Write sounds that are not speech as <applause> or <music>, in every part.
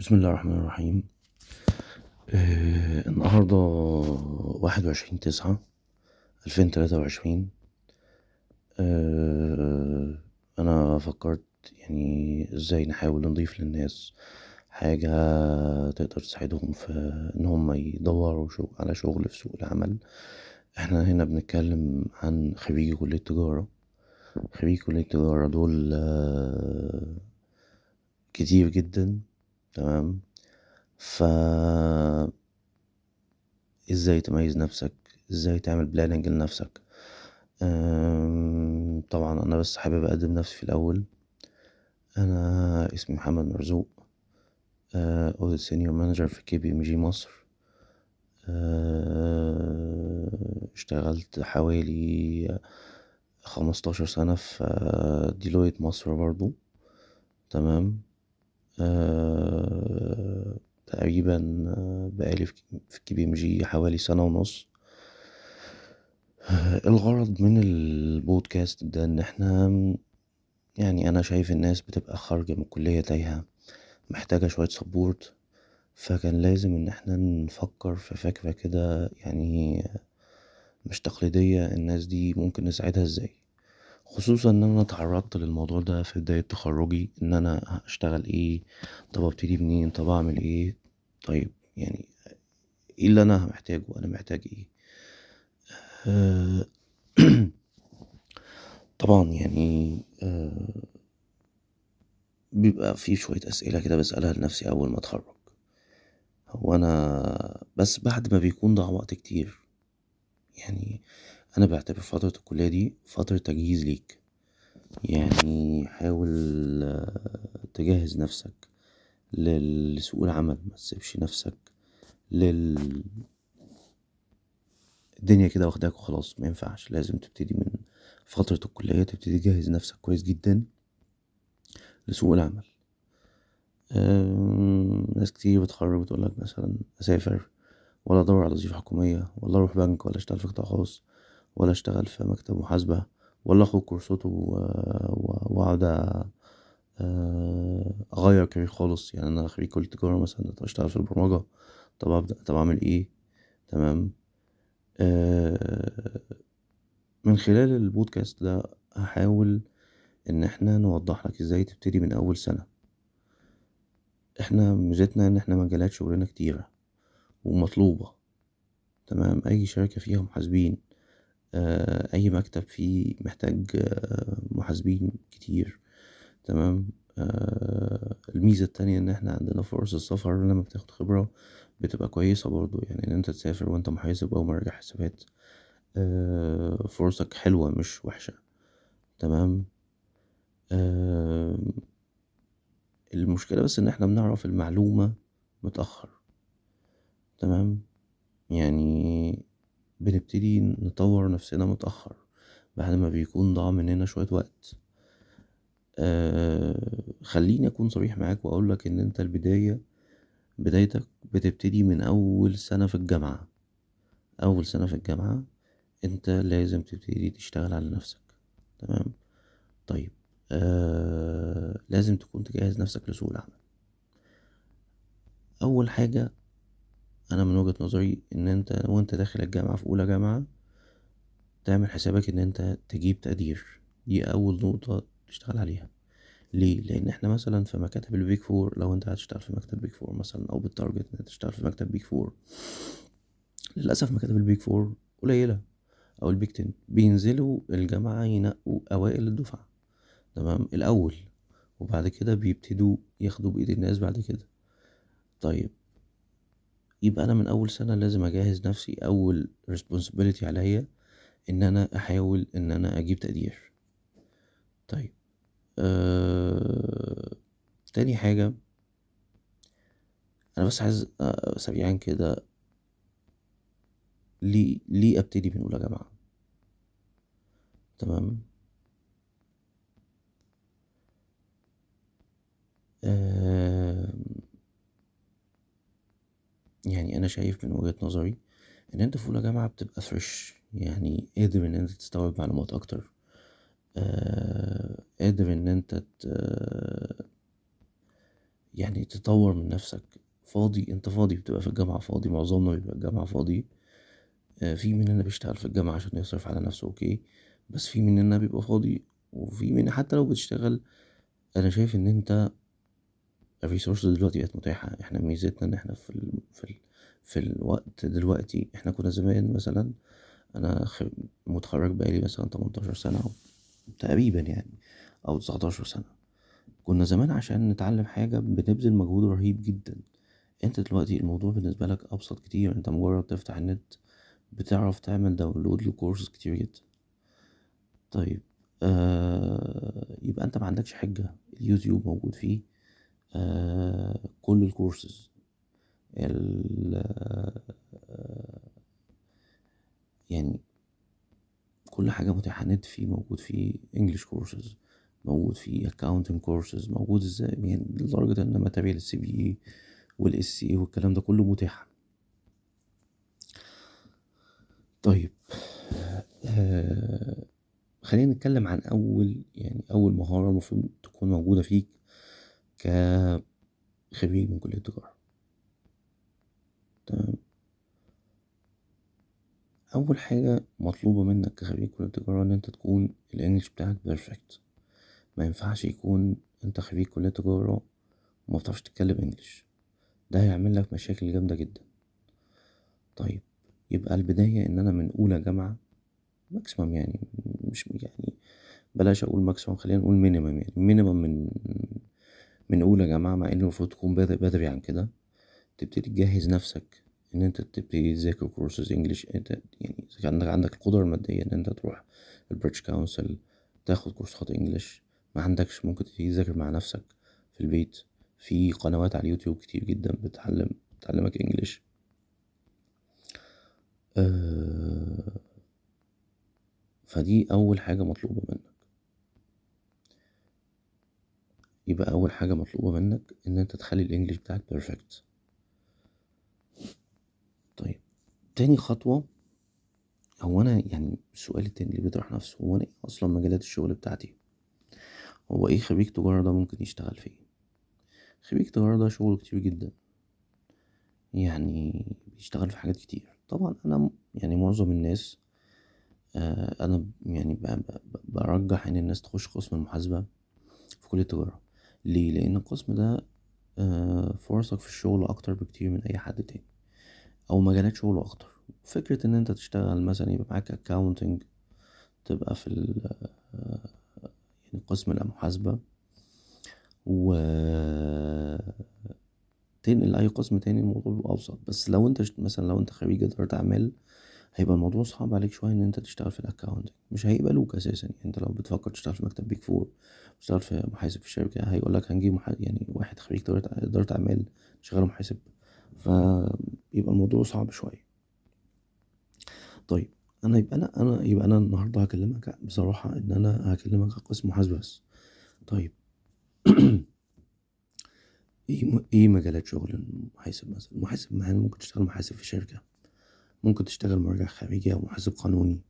بسم الله الرحمن الرحيم. آه النهاردة واحد وعشرين تسعة ألفين تلاتة وعشرين. آه أنا فكرت يعني إزاي نحاول نضيف للناس حاجة تقدر تساعدهم في إن هما يدوروا على شغل في سوق العمل. إحنا هنا بنتكلم عن خريجي كلية تجارة. خريجي كلية تجارة دول آه كتير جدا. تمام؟ ف إزاي تميز نفسك؟ إزاي تعمل planning لنفسك؟ طبعا أنا بس حابب أقدم نفسي في الأول. أنا اسمي محمد مرزوق. audit senior manager في KPMG مصر. أه، اشتغلت حوالي خمستاشر سنة في ديلويت مصر برضو. تمام؟ تقريبا بقالي في KPMG حوالي سنة ونص. الغرض من البودكاست ده إن إحنا يعني أنا شايف الناس بتبقى خارجة من الكلية تايهة محتاجة شوية support فكان لازم إن إحنا نفكر في فكرة كده يعني مش تقليدية الناس دي ممكن نساعدها إزاي. خصوصا إن أنا تعرضت للموضوع ده في بداية تخرجي إن أنا اشتغل إيه طب أبتدي منين طب أعمل إيه؟ طيب يعني إيه اللي أنا محتاجه أنا محتاج إيه؟ آه، <clears throat> طبعا يعني آه، بيبقى في شوية أسئلة كده بسألها لنفسي أول ما أتخرج. هو أنا بس بعد ما بيكون ضاع وقت كتير يعني أنا بعتبر فترة الكلية دي فترة تجهيز ليك. يعني حاول آه، تجهز نفسك لسوق العمل ما تسيبش نفسك لل الدنيا كده واخداك وخلاص. ما ينفعش لازم تبتدي من فترة الكلية تبتدي تجهز نفسك كويس جدا لسوق العمل. ناس كتير بتخرج بتقولك مثلا أسافر ولا أدور على وظيفة حكومية ولا أروح بنك ولا أشتغل في قطاع خاص. ولا أشتغل في مكتب محاسبة ولا أخد كورسات و- و- وأقعد أ- أه، أغير كارير خالص. يعني أنا خريج كلية تجارة مثلا طب أشتغل في البرمجة طب أبدأ طب أعمل إيه؟ تمام؟ أه، من خلال البودكاست ده هحاول إن إحنا نوضح لك إزاي تبتدي من أول سنة. إحنا ميزتنا إن إحنا مجالات شغلنا كتيرة ومطلوبة. تمام؟ أي شركة فيها محاسبين آه، أي مكتب فيه محتاج آه، محاسبين كتير تمام؟ آه، الميزة التانية إن إحنا عندنا فرص السفر لما بتاخد خبرة بتبقى كويسة برضو يعني إن أنت تسافر وأنت محاسب أو مراجع حسابات فرصك حلوة مش وحشة تمام؟ المشكلة بس إن إحنا بنعرف المعلومة متأخر تمام؟ يعني بنبتدي نطور نفسنا متأخر بعد ما بيكون ضاع مننا شوية وقت. آه خليني أكون صريح معاك وأقولك إن أنت البداية بدايتك بتبتدي من أول سنة في الجامعة. أول سنة في الجامعة أنت لازم تبتدي تشتغل على نفسك. تمام؟ طيب آه لازم تكون تجهز نفسك لسوق العمل. أول حاجة أنا من وجهة نظري إن أنت وأنت داخل الجامعة في أولى جامعة تعمل حسابك إن أنت تجيب تقدير. دي أول نقطة تشتغل عليها. ليه؟ لأن إحنا مثلا في مكاتب ال Big Four لو أنت هتشتغل في مكتب Big Four مثلا أو بال target إن انت تشتغل في مكتب Big Four للأسف مكاتب ال Big Four قليلة أو ال Big Ten بينزلوا الجامعة ينقوا أوائل الدفعة. تمام؟ الأول. وبعد كده بيبتدوا ياخدوا بإيد الناس بعد كده. طيب يبقى أنا من أول سنة لازم أجهز نفسي أول responsibility عليا إن أنا أحاول إن أنا أجيب تقدير. طيب أه... تاني حاجة أنا بس عايز آه، سريعا كده ليه ليه أبتدي من أولى جامعة؟ تمام؟ أه... يعني أنا شايف من وجهة نظري إن أنت في أولى جامعة بتبقى فريش يعني قادر إن أنت تستوعب معلومات أكتر. أه... قادر إن أنت ت... يعني تطور من نفسك. فاضي أنت فاضي بتبقى في الجامعة فاضي معظمنا بيبقى الجامعة فاضي. آه، في مننا بيشتغل في الجامعة عشان يصرف على نفسه؟ okay. بس في مننا بيبقى فاضي؟ وفي من حتى لو بتشتغل أنا شايف إن أنت ال resources دلوقتي بقت متاحة. إحنا ميزتنا ان إحنا في ال... في ال... في الوقت دلوقتي إحنا كنا زمان مثلا أنا. متخرج بقالي مثلا 18 سنة أو تقريبا يعني أو 19 سنة. كنا زمان عشان نتعلم حاجة بنبذل مجهود رهيب جدا. انت دلوقتي الموضوع بالنسبة لك أبسط كتير. انت مجرد تفتح النت بتعرف تعمل download لكورسز كتير جدا. طيب آه يبقى انت ما عندكش حجة. اليوتيوب موجود فيه. كل الكورسز ال آه، يعني كل حاجة متاحة. نت فيه موجود فيه انجلش كورسز موجود فيه accounting courses موجود إزاي؟ يعني لدرجة إن material ال CPA وال ACCA والكلام ده كله متاح طيب آه خلينا نتكلم عن أول يعني أول مهارة المفروض تكون موجودة فيك. كخريج من كلية تجارة. تمام. أول حاجة مطلوبة منك كخريج كلية تجارة إن أنت تكون ال English بتاعك perfect ما ينفعش يكون أنت خريج كلية تجارة وما بتعرفش تتكلم English. ده هيعمل لك مشاكل جامدة جدا. طيب يبقى البداية إن أنا من أولى جامعة maximum يعني مش يعني بلاش أقول maximum خلينا نقول minimum يعني minimum من من أولى جامعة مع إن المفروض تكون بادئ بدري عن كده. تبتدي تجهز نفسك إن أنت تبتدي تذاكر courses English أنت يعني إذا كان عندك القدرة المادية إن أنت تروح ال British Council تاخد كورسات English ما عندكش ممكن تبتدي تذاكر مع نفسك في البيت. في قنوات على اليوتيوب كتير جدا بتعلم بتعلمك English أه فدي أول حاجة مطلوبة منك. يبقى أول حاجة مطلوبة منك إن أنت تخلي الإنجليش بتاعك بيرفكت طيب تاني خطوة هو أنا يعني السؤال التاني اللي بيطرح نفسه هو أنا إيه أصلا مجالات الشغل بتاعتي؟ هو إيه خريج تجارة ده ممكن يشتغل فيه؟ خريج تجارة ده شغله كتير جدا. يعني بيشتغل في حاجات كتير. طبعا أنا يعني معظم الناس آه أنا يعني برجح إن الناس تخش قسم المحاسبة في كلية التجارة ليه؟ لأن القسم ده آه فرصك في الشغل أكتر بكتير من أي حد تاني أو مجالات شغله أكتر. فكرة إن أنت تشتغل مثلا يبقى معاك اكاونتنج تبقى في يعني قسم المحاسبة و تنقل أي قسم تاني الموضوع بيبقى أبسط. بس لو أنت مثلا لو أنت خريج إدارة أعمال هيبقى الموضوع صعب عليك شوية إن أنت تشتغل في ال accounting مش هيقبلوك أساسا. يعني أنت لو بتفكر تشتغل في مكتب Big Four تشتغل في محاسب في شركة هيقولك هنجيب محا... يعني واحد خريج إدارة أعمال شغاله محاسب. فيبقى الموضوع صعب شوية. طيب أنا يبقى أنا أنا يبقى أنا النهارده هكلمك بصراحة إن أنا هكلمك قسم محاسبة بس. طيب. <clears throat> إيه إيه مجالات شغل المحاسب مثلا؟ المحاسب ممكن تشتغل محاسب في شركة؟ ممكن تشتغل مراجع خارجي أو محاسب قانوني.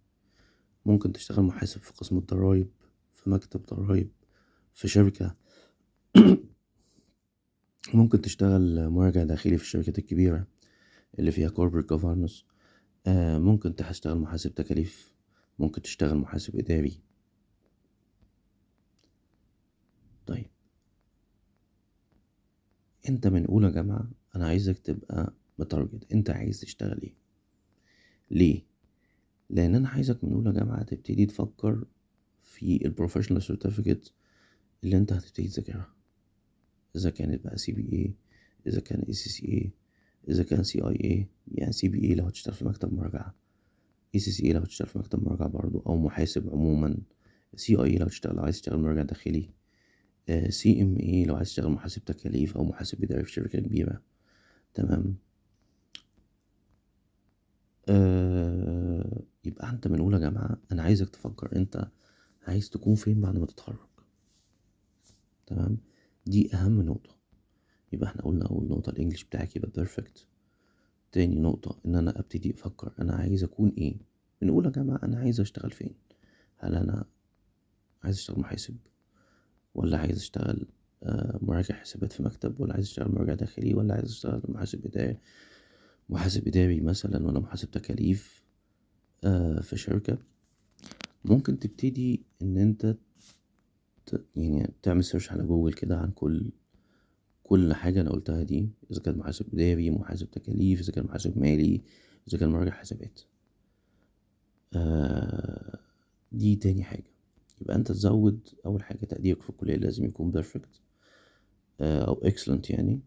ممكن تشتغل محاسب في قسم الضرايب في مكتب ضرايب في شركة. <coughs> ممكن تشتغل مراجع داخلي في الشركات الكبيرة اللي فيها corporate governance. آه ممكن تشتغل محاسب تكاليف. ممكن تشتغل محاسب إداري. طيب. انت من أولى جامعة أنا عايزك تبقى م target انت عايز تشتغل إيه؟ ليه؟ لأن أنا عايزك من أولى جامعة تبتدي تفكر في ال professional certificate اللي أنت هتبتدي تذاكرها. إذا كانت بقى CPA إذا كان ACCA إذا كان سي اي اي يعني سي بي اي لو هتشتغل في مكتب مراجعة. ACCA لو هتشتغل في مكتب مراجعة برضو أو محاسب عموما. CIA لو تشتغل لو عايز تشتغل مراجع داخلي. CMA لو عايز تشتغل محاسب تكاليف أو محاسب اداري في شركة كبيرة. تمام؟ أه يبقى انت من اولى جامعة أنا عايزك تفكر انت عايز تكون فين بعد ما تتخرج. تمام؟ دي اهم نقطة. يبقى إحنا قلنا اول نقطة ال English بتاعك يبقى perfect تاني نقطة ان أنا ابتدي أفكر أنا عايز اكون إيه. من اولى جامعة أنا عايز اشتغل فين؟ هل أنا عايز اشتغل محاسب؟ ولا عايز اشتغل آه، مراجع حسابات في مكتب؟ ولا عايز تشتغل مراجع داخلي؟ ولا عايز تشتغل محاسب إداري؟ محاسب إداري مثلا ولا محاسب تكاليف آه، في شركة ممكن تبتدي إن أنت يعني تعمل search على جوجل كده عن كل كل حاجة أنا قلتها دي إذا كان محاسب إداري محاسب تكاليف إذا كان محاسب مالي إذا كان مراجع حسابات. آه دي تاني حاجة. يبقى أنت تزود أول حاجة تقديرك في الكلية لازم يكون perfect آه أو excellent يعني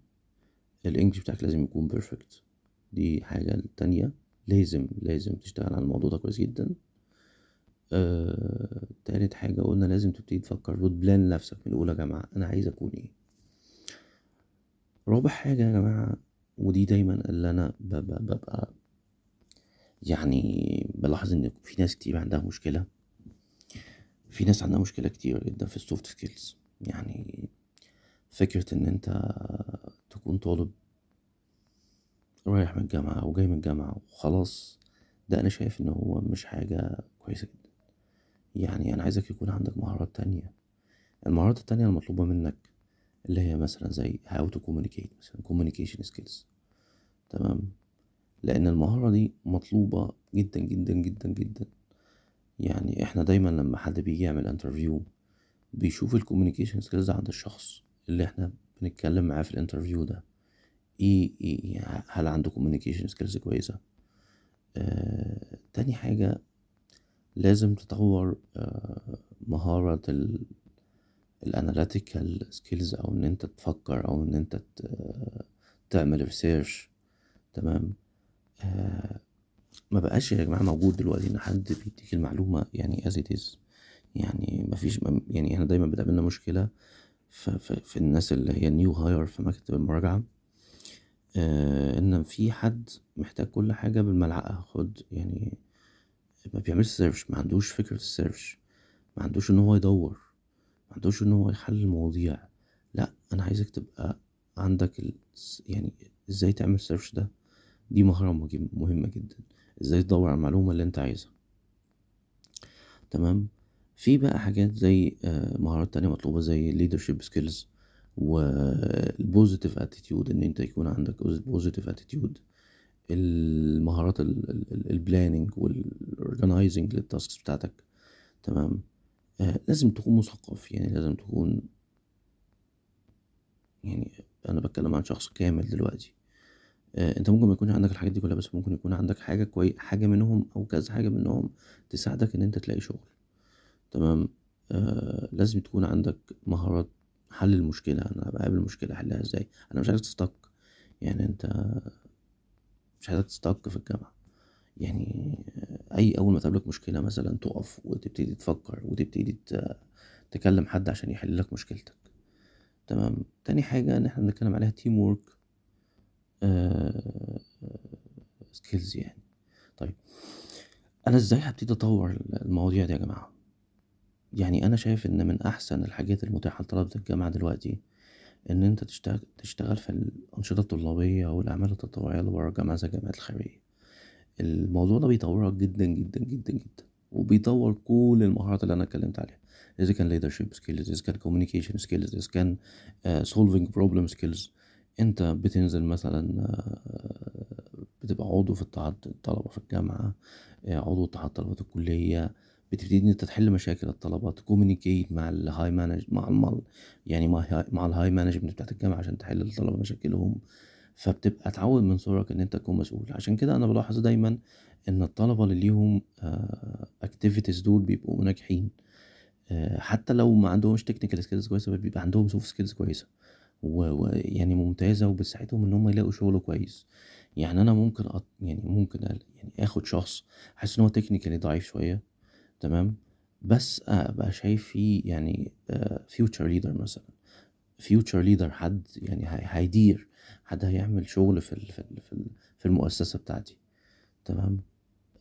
ال English بتاعك لازم يكون perfect دي حاجة التانية لازم لازم تشتغل على الموضوع ده كويس جدا. آه، تالت حاجة قلنا لازم تبتدي تفكر وت plan لنفسك من أولى جامعة أنا عايز أكون إيه؟ رابع حاجة يا جماعة ودي دايما اللي أنا ببقى يعني بلاحظ إن في ناس كتير عندها مشكلة. في ناس عندها مشكلة كتير جدا في ال soft skills يعني فكرة إن أنت تكون طالب رايح من الجامعة أو جاي من الجامعة وخلاص ده أنا شايف إن هو مش حاجة كويسة جدا. يعني أنا عايزك يكون عندك مهارات تانية. المهارات التانية المطلوبة منك اللي هي مثلا زي how to communicate مثلا communication skills. تمام؟ لأن المهارة دي مطلوبة جدا جدا جدا جدا. يعني إحنا دايما لما حد بيجي يعمل interview بيشوف ال communication skills عند الشخص اللي إحنا بنتكلم معاه في ال interview ده. إيه, إيه هل عنده communication skills كويسة؟ آه تاني حاجة لازم تطور آه مهارة ال analytical skills أو إن أنت تفكر أو إن أنت تعمل research تمام؟ آه ما بقاش يا جماعة موجود دلوقتي إن حد بيديك المعلومة يعني as it is يعني ما فيش يعني إحنا دايما بتقابلنا مشكلة في, في, في الناس اللي هي new hire في مكتب المراجعة. آه إن في حد محتاج كل حاجة بالملعقة. خد يعني ما بيعملش search ما عندوش فكرة ال search ما عندوش إن هو يدور ما عندوش إن هو يحل المواضيع. لأ أنا عايزك تبقى عندك ال... يعني إزاي تعمل search ده. دي مهارة مهمة جدا. إزاي تدور على المعلومة اللي أنت عايزها. تمام؟ في بقى حاجات زي آه، مهارات تانية مطلوبة زي leadership skills. وال positive attitude إن أنت يكون عندك positive attitude المهارات ال planning وال organizing لل tasks بتاعتك. تمام؟ آه لازم تكون مثقف يعني لازم تكون يعني أنا بتكلم عن شخص كامل دلوقتي. آه أنت ممكن ما يكونش عندك الحاجات دي كلها بس ممكن يكون عندك حاجة كوي حاجة منهم أو كذا حاجة منهم تساعدك إن أنت تلاقي شغل. تمام؟ آه لازم تكون عندك مهارات حل المشكلة أنا بقابل مشكلة أحلها إزاي؟ أنا مش عايز ت stuck. يعني أنت مش عايزك ت stuck في الجامعة. يعني أي أول ما تقابلك مشكلة مثلا تقف وتبتدي تفكر وتبتدي تكلم حد عشان يحل لك مشكلتك. تمام؟ تاني حاجة إن إحنا بنتكلم عليها teamwork skills يعني. طيب أنا إزاي هبتدي أطور المواضيع دي يا جماعة؟ يعني أنا شايف إن من أحسن الحاجات المتاحة لطلبة الجامعة دلوقتي إن أنت تشتغل تشتغل في الأنشطة الطلابية والأعمال التطوعية اللي بره الجامعة زي الجمعيات الخيرية. الموضوع ده بيطورك جدا جدا جدا جدا وبيطور كل المهارات اللي أنا اتكلمت عليها. إذا كان leadership skills إذا كان communication skills إذا كان uh, solving problem skills أنت بتنزل مثلا uh, بتبقى عضو في اتحاد الطلبة في الجامعة uh, عضو اتحاد طلبة الكلية بتبتدي إن أنت تحل مشاكل الطلبه ت communicate مع ال high manage مع المال يعني مع مع ال high management بتاعت الجامعة عشان تحل الطلبة مشاكلهم. فبتبقى اتعود من صغرك إن أنت تكون مسؤول. عشان كده أنا بلاحظ دايما إن الطلبة اللي ليهم activities دول بيبقوا ناجحين آه، حتى لو ما عندهمش technical skills كويسة بيبقى عندهم soft skills كويسة. ويعني ممتازة وبتساعدهم إن هم يلاقوا شغل كويس. يعني أنا ممكن أط... يعني ممكن يعني آخد شخص حاسس إن هو technically ضعيف شوية. تمام؟ بس أبقى شايف فيه يعني future leader مثلا. future leader حد يعني هيدير حد هيعمل شغل في في في المؤسسة بتاعتي. تمام؟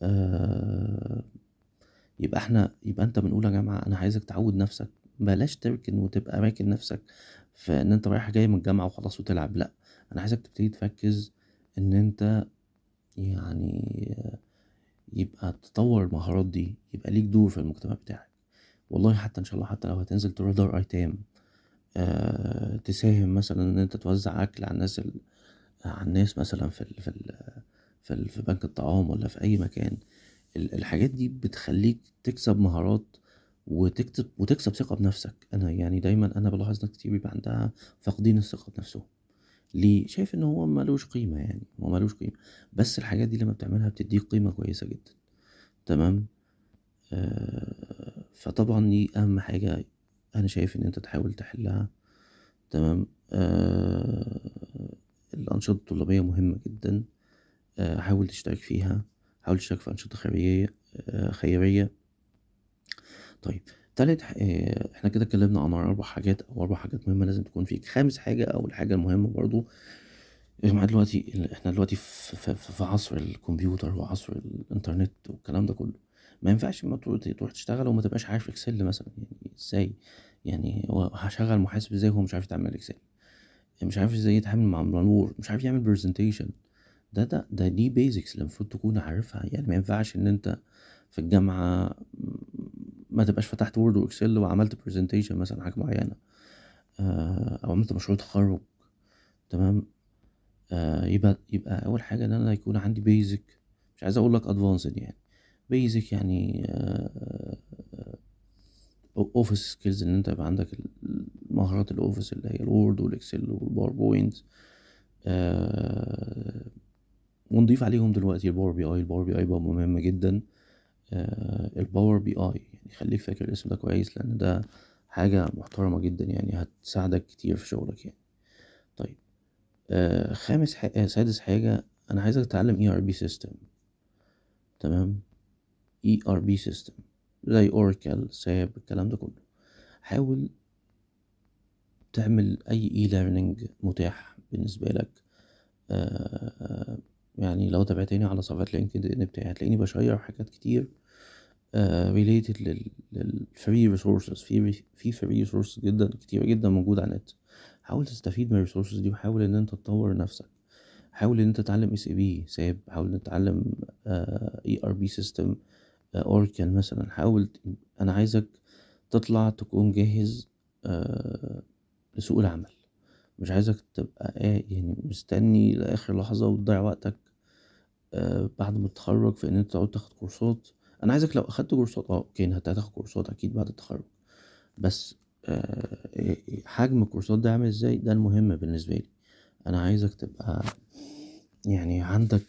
آه يبقى إحنا يبقى أنت من أولى جامعة أنا عايزك تعود نفسك. بلاش تركن وتبقى راكن نفسك في إن أنت رايح جاي من الجامعة وخلاص وتلعب. لأ أنا عايزك تبتدي تركز إن أنت يعني يبقى تطور المهارات دي يبقى ليك دور في المجتمع بتاعك. والله حتى إن شاء الله حتى لو هتنزل تروح دار ايتام آه تساهم مثلا إن أنت توزع أكل على الناس ال... على الناس مثلا في ال... في ال... في, ال... في بنك الطعام ولا في أي مكان. ال- الحاجات دي بتخليك تكسب مهارات وتكتب وتكسب ثقة بنفسك. أنا يعني دايما أنا بلاحظ ناس كتير بيبقى عندها فاقدين الثقة بنفسهم. ليه؟ شايف إن هو ملوش قيمة يعني هو ملوش قيمة. بس الحاجات دي لما بتعملها بتديك قيمة كويسة جدا. تمام؟ آه فطبعا دي أهم حاجة أنا شايف إن أنت تحاول تحلها. تمام؟ آه الأنشطة الطلابية مهمة جدا. آه حاول تشترك فيها حاول تشترك في أنشطة خيرية آه خيرية. طيب تالت آه، إحنا كده اتكلمنا عن أربع حاجات. أو أربع حاجات مهمة لازم تكون فيك خامس حاجة أو الحاجة المهمة برضو. يا جماعة دلوقتي إحنا دلوقتي في, في, في عصر الكمبيوتر وعصر الإنترنت والكلام ده كله. ما ينفعش ما تروح تشتغل وما تبقاش عارف Excel مثلا. يعني إزاي؟ يعني هو هشغل محاسب إزاي وهو مش عارف يتعامل Excel؟ مش عارف إزاي يتعامل مع منور مش عارف يعمل presentation ده ده ده دي basics اللي المفروض تكون عارفها. يعني ما ينفعش إن أنت في الجامعة ما تبقاش فتحت Word و Excel وعملت presentation مثلا حاجة معينة. آه، أو عملت مشروع تخرج. تمام؟ آه، يبقى يبقى أول حاجة إن أنا يكون عندي basic مش عايز أقول لك advanced يعني. basic يعني office skills إن أنت يبقى عندك مهارات ال office اللي هي ال Word وال Excel وال PowerPoint آه ونضيف عليهم دلوقتي ال Power BI ال Power BI بقى مهم جدا. آه ال Power BI يعني خليك فاكر الاسم ده كويس لأن ده حاجة محترمة جدا يعني هتساعدك كتير في شغلك يعني. طيب آه خامس حاجة سادس حاجة أنا عايزك تتعلم ERP system تمام؟ ERP system زي Oracle SAP الكلام ده كله. حاول تعمل أي e-learning متاح بالنسبة لك. آه يعني لو تابعتني على صفحة LinkedIn بتاعي هتلاقيني ب share حاجات كتير. related لل free resources في في free resources جدا كتير جدا موجوده على النت. حاول تستفيد من ال resources دي وحاول إن أنت تطور نفسك. حاول إن أنت تتعلم SAP ساب. حاول إن تتعلم ERP system Oracle مثلا. حاول أنا عايزك تطلع تكون جاهز آه لسوق العمل. مش عايزك تبقى يعني مستني لآخر لحظة وتضيع وقتك آه بعد ما تتخرج في إن أنت تقعد تاخد كورسات. أنا عايزك لو أخدت كورسات آه أوكي انت هتاخد كورسات أكيد بعد التخرج. بس آه حجم الكورسات ده عامل إزاي؟ ده المهم بالنسبة لي. أنا عايزك تبقى يعني عندك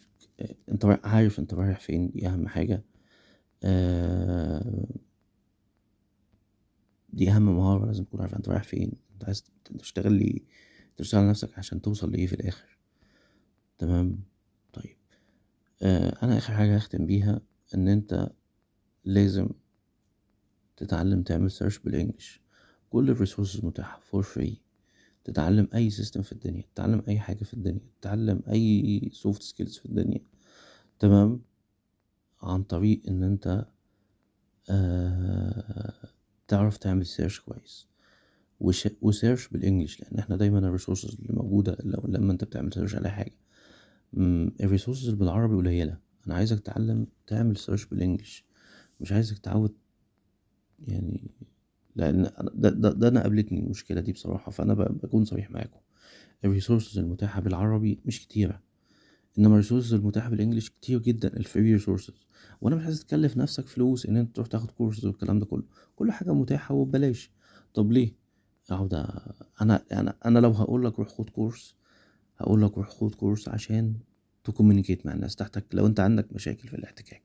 أنت عارف أنت رايح فين دي أهم حاجة. آه دي أهم مهارة لازم تكون عارف أنت رايح فين؟ أنت عايز تشتغل لي تشتغل نفسك عشان توصل لإيه في الآخر؟ تمام؟ طيب. آه أنا آخر حاجة هختم بيها إن أنت لازم تتعلم تعمل search بال English. كل ال resources متاحة for free تتعلم أي system في الدنيا تتعلم أي حاجة في الدنيا تتعلم أي soft skills في الدنيا. تمام؟ عن طريق إن أنت آه تعرف تعمل search كويس. و search بال English لأن إحنا دايما ال resources اللي موجودة لو لما أنت بتعمل search على حاجة. ال resources بالعربي قليلة. أنا عايزك تتعلم تعمل search بال English. مش عايزك تعود يعني لأن ده, ده, ده أنا قابلتني المشكلة دي بصراحة فأنا بكون صريح معاكم. ال resources المتاحة بالعربي مش كتيرة إنما ال resources المتاحة بال English كتير جدا ال free resources وأنا مش عايز تكلف نفسك فلوس إن أنت تروح تاخد كورسز والكلام ده كله. كل حاجة متاحة وببلاش. طب ليه؟ ده أنا أنا أنا لو هقول لك روح خد course هقول لك روح خد course عشان ت communicate مع الناس تحتك لو أنت عندك مشاكل في الاحتكاك.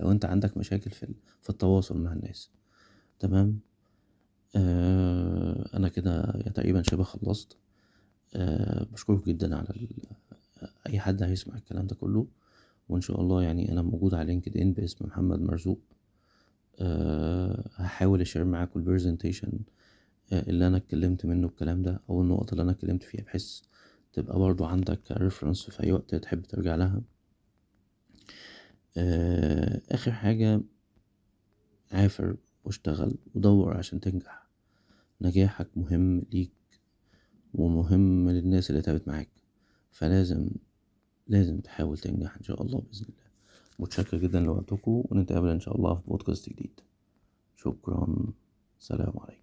لو انت عندك مشاكل في في التواصل مع الناس. تمام؟ آه أنا كده تقريبا شبه خلصت. آه بشكرك جدا على اي حد هيسمع الكلام ده كله. وإن شاء الله يعني أنا موجود على LinkedIn باسم محمد مرزوق. أه هحاول أ share معاكم ال presentation اللي أنا اتكلمت منه الكلام ده أو النقط اللي أنا اتكلمت فيها بحيث تبقى برضو عندك reference في أي وقت تحب ترجع لها. أه آخر حاجة عافر واشتغل ودور عشان تنجح. نجاحك مهم ليك ومهم للناس اللي تعبت معاك فلازم لازم تحاول تنجح إن شاء الله بإذن الله. متشكر جدا لوقتكم ونتقابل إن شاء الله في بودكاست جديد. شكرا. سلام عليكم.